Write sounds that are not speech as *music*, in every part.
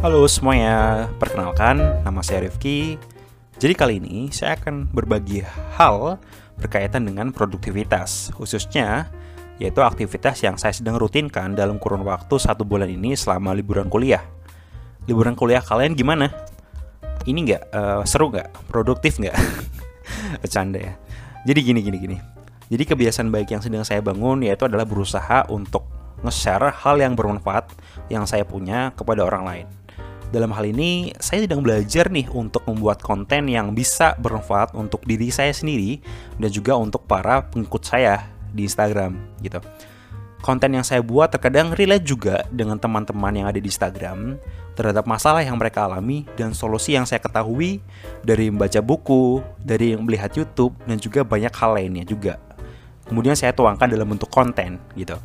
Halo semuanya, perkenalkan nama saya Rifki. Jadi kali ini saya akan berbagi hal berkaitan dengan produktivitas, khususnya yaitu aktivitas yang saya sedang rutinkan dalam kurun waktu satu bulan ini selama liburan kuliah. Liburan kuliah kalian gimana? Ini nggak uh, seru nggak? Produktif nggak? *laughs* Bercanda ya. Jadi gini gini gini. Jadi kebiasaan baik yang sedang saya bangun yaitu adalah berusaha untuk nge-share hal yang bermanfaat yang saya punya kepada orang lain. Dalam hal ini, saya sedang belajar nih untuk membuat konten yang bisa bermanfaat untuk diri saya sendiri dan juga untuk para pengikut saya di Instagram gitu. Konten yang saya buat terkadang relate juga dengan teman-teman yang ada di Instagram terhadap masalah yang mereka alami dan solusi yang saya ketahui dari membaca buku, dari melihat YouTube dan juga banyak hal lainnya juga. Kemudian saya tuangkan dalam bentuk konten gitu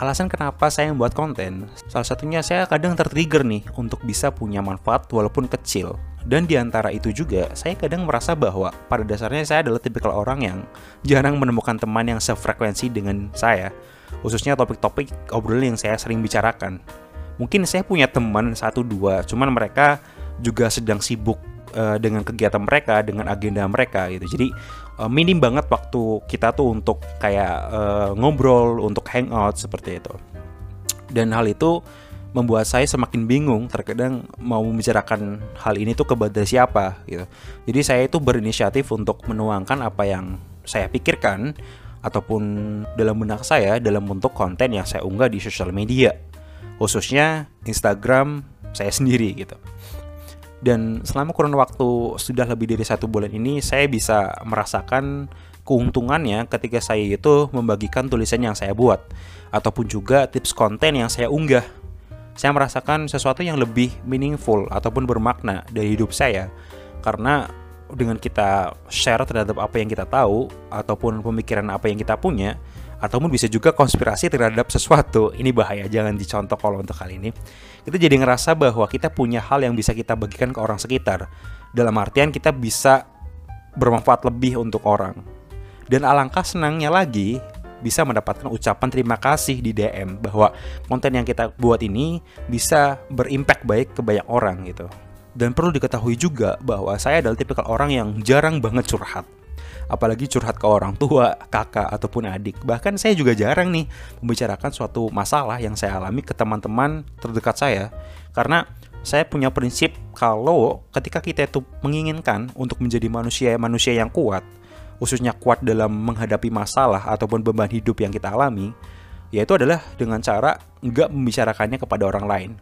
alasan kenapa saya membuat konten, salah satunya saya kadang tertrigger nih untuk bisa punya manfaat walaupun kecil. Dan di antara itu juga, saya kadang merasa bahwa pada dasarnya saya adalah tipikal orang yang jarang menemukan teman yang sefrekuensi dengan saya, khususnya topik-topik obrolan yang saya sering bicarakan. Mungkin saya punya teman satu dua, cuman mereka juga sedang sibuk uh, dengan kegiatan mereka, dengan agenda mereka gitu. Jadi uh, minim banget waktu kita tuh untuk kayak uh, ngobrol, untuk hangout seperti itu. Dan hal itu membuat saya semakin bingung terkadang mau membicarakan hal ini tuh kepada siapa gitu. Jadi saya itu berinisiatif untuk menuangkan apa yang saya pikirkan ataupun dalam benak saya dalam bentuk konten yang saya unggah di sosial media khususnya Instagram saya sendiri gitu dan selama kurun waktu sudah lebih dari satu bulan ini saya bisa merasakan keuntungannya ketika saya itu membagikan tulisan yang saya buat ataupun juga tips konten yang saya unggah. Saya merasakan sesuatu yang lebih meaningful ataupun bermakna dari hidup saya. Karena dengan kita share terhadap apa yang kita tahu ataupun pemikiran apa yang kita punya ataupun bisa juga konspirasi terhadap sesuatu. Ini bahaya, jangan dicontoh kalau untuk kali ini. Kita jadi ngerasa bahwa kita punya hal yang bisa kita bagikan ke orang sekitar. Dalam artian kita bisa bermanfaat lebih untuk orang. Dan alangkah senangnya lagi bisa mendapatkan ucapan terima kasih di DM bahwa konten yang kita buat ini bisa berimpact baik ke banyak orang gitu. Dan perlu diketahui juga bahwa saya adalah tipikal orang yang jarang banget curhat apalagi curhat ke orang tua, kakak ataupun adik. Bahkan saya juga jarang nih membicarakan suatu masalah yang saya alami ke teman-teman terdekat saya karena saya punya prinsip kalau ketika kita itu menginginkan untuk menjadi manusia-manusia yang kuat, khususnya kuat dalam menghadapi masalah ataupun beban hidup yang kita alami, yaitu adalah dengan cara nggak membicarakannya kepada orang lain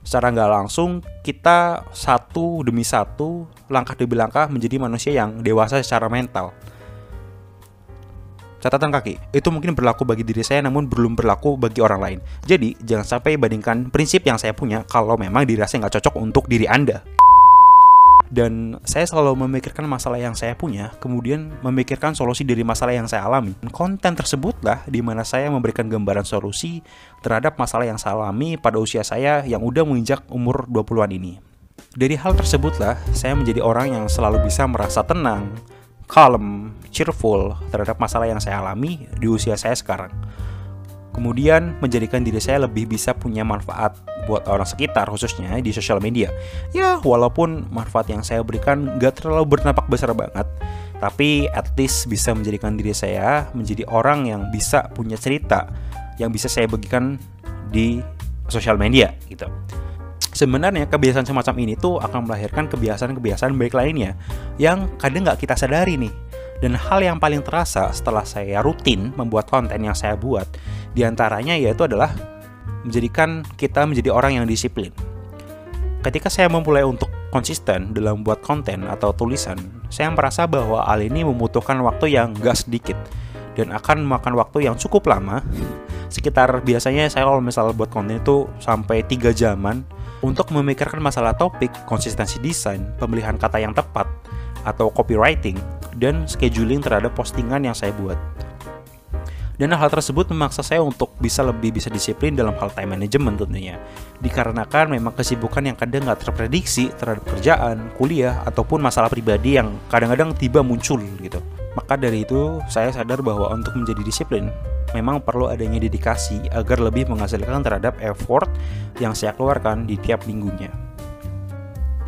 secara nggak langsung kita satu demi satu langkah demi langkah menjadi manusia yang dewasa secara mental. Catatan kaki, itu mungkin berlaku bagi diri saya namun belum berlaku bagi orang lain. Jadi, jangan sampai bandingkan prinsip yang saya punya kalau memang dirasa nggak cocok untuk diri Anda dan saya selalu memikirkan masalah yang saya punya, kemudian memikirkan solusi dari masalah yang saya alami. Konten tersebutlah di mana saya memberikan gambaran solusi terhadap masalah yang saya alami pada usia saya yang udah menginjak umur 20-an ini. Dari hal tersebutlah saya menjadi orang yang selalu bisa merasa tenang, calm, cheerful terhadap masalah yang saya alami di usia saya sekarang kemudian menjadikan diri saya lebih bisa punya manfaat buat orang sekitar khususnya di sosial media. Ya, walaupun manfaat yang saya berikan gak terlalu bernampak besar banget, tapi at least bisa menjadikan diri saya menjadi orang yang bisa punya cerita yang bisa saya bagikan di sosial media gitu. Sebenarnya kebiasaan semacam ini tuh akan melahirkan kebiasaan-kebiasaan baik lainnya yang kadang nggak kita sadari nih dan hal yang paling terasa setelah saya rutin membuat konten yang saya buat, di antaranya yaitu adalah menjadikan kita menjadi orang yang disiplin. Ketika saya memulai untuk konsisten dalam membuat konten atau tulisan, saya merasa bahwa hal ini membutuhkan waktu yang gak sedikit dan akan memakan waktu yang cukup lama. *laughs* Sekitar biasanya saya kalau misalnya buat konten itu sampai 3 jaman untuk memikirkan masalah topik, konsistensi desain, pemilihan kata yang tepat, atau copywriting, dan scheduling terhadap postingan yang saya buat. Dan hal tersebut memaksa saya untuk bisa lebih bisa disiplin dalam hal time management tentunya. Dikarenakan memang kesibukan yang kadang nggak terprediksi terhadap kerjaan, kuliah, ataupun masalah pribadi yang kadang-kadang tiba muncul gitu. Maka dari itu saya sadar bahwa untuk menjadi disiplin memang perlu adanya dedikasi agar lebih menghasilkan terhadap effort yang saya keluarkan di tiap minggunya.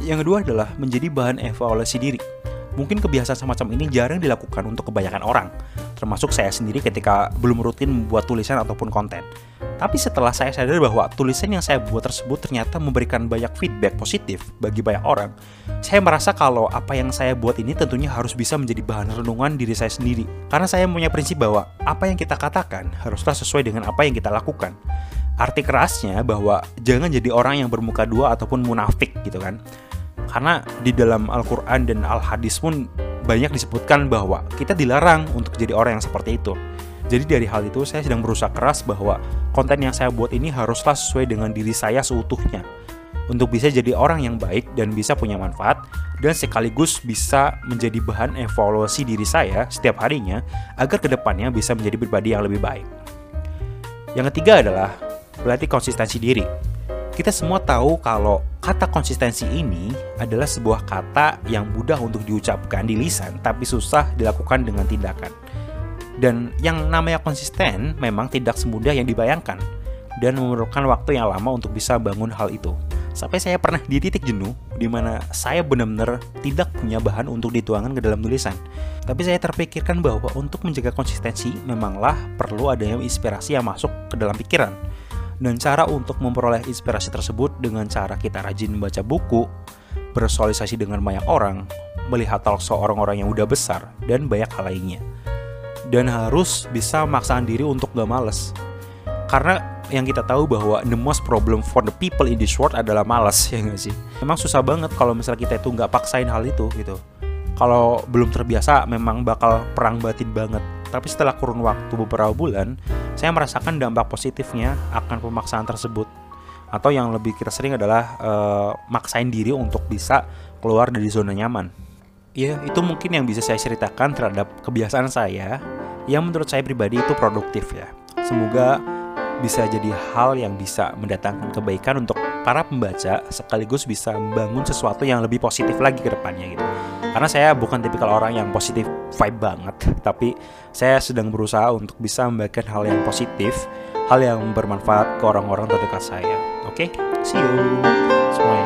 Yang kedua adalah menjadi bahan evaluasi diri. Mungkin kebiasaan semacam ini jarang dilakukan untuk kebanyakan orang, termasuk saya sendiri ketika belum rutin membuat tulisan ataupun konten. Tapi setelah saya sadar bahwa tulisan yang saya buat tersebut ternyata memberikan banyak feedback positif bagi banyak orang, saya merasa kalau apa yang saya buat ini tentunya harus bisa menjadi bahan renungan diri saya sendiri. Karena saya punya prinsip bahwa apa yang kita katakan haruslah sesuai dengan apa yang kita lakukan. Arti kerasnya bahwa jangan jadi orang yang bermuka dua ataupun munafik gitu kan karena di dalam Al-Quran dan Al-Hadis pun banyak disebutkan bahwa kita dilarang untuk jadi orang yang seperti itu. Jadi dari hal itu saya sedang berusaha keras bahwa konten yang saya buat ini haruslah sesuai dengan diri saya seutuhnya. Untuk bisa jadi orang yang baik dan bisa punya manfaat dan sekaligus bisa menjadi bahan evaluasi diri saya setiap harinya agar ke depannya bisa menjadi pribadi yang lebih baik. Yang ketiga adalah berarti konsistensi diri. Kita semua tahu kalau kata konsistensi ini adalah sebuah kata yang mudah untuk diucapkan di lisan tapi susah dilakukan dengan tindakan. Dan yang namanya konsisten memang tidak semudah yang dibayangkan dan memerlukan waktu yang lama untuk bisa bangun hal itu. Sampai saya pernah di titik jenuh di mana saya benar-benar tidak punya bahan untuk dituangkan ke dalam tulisan. Tapi saya terpikirkan bahwa untuk menjaga konsistensi memanglah perlu adanya inspirasi yang masuk ke dalam pikiran dan cara untuk memperoleh inspirasi tersebut dengan cara kita rajin membaca buku, bersosialisasi dengan banyak orang, melihat talkshow orang-orang yang udah besar, dan banyak hal lainnya. Dan harus bisa memaksakan diri untuk gak males. Karena yang kita tahu bahwa the most problem for the people in this world adalah males *laughs* ya gak sih? Memang susah banget kalau misalnya kita itu nggak paksain hal itu gitu. Kalau belum terbiasa memang bakal perang batin banget tapi setelah kurun waktu beberapa bulan, saya merasakan dampak positifnya akan pemaksaan tersebut. Atau yang lebih kita sering adalah uh, maksain diri untuk bisa keluar dari zona nyaman. Ya, itu mungkin yang bisa saya ceritakan terhadap kebiasaan saya yang menurut saya pribadi itu produktif ya. Semoga bisa jadi hal yang bisa mendatangkan kebaikan untuk para pembaca sekaligus bisa membangun sesuatu yang lebih positif lagi ke depannya gitu. Karena saya bukan tipikal orang yang positif vibe banget, tapi saya sedang berusaha untuk bisa membagikan hal yang positif, hal yang bermanfaat ke orang-orang terdekat saya. Oke, okay? see you.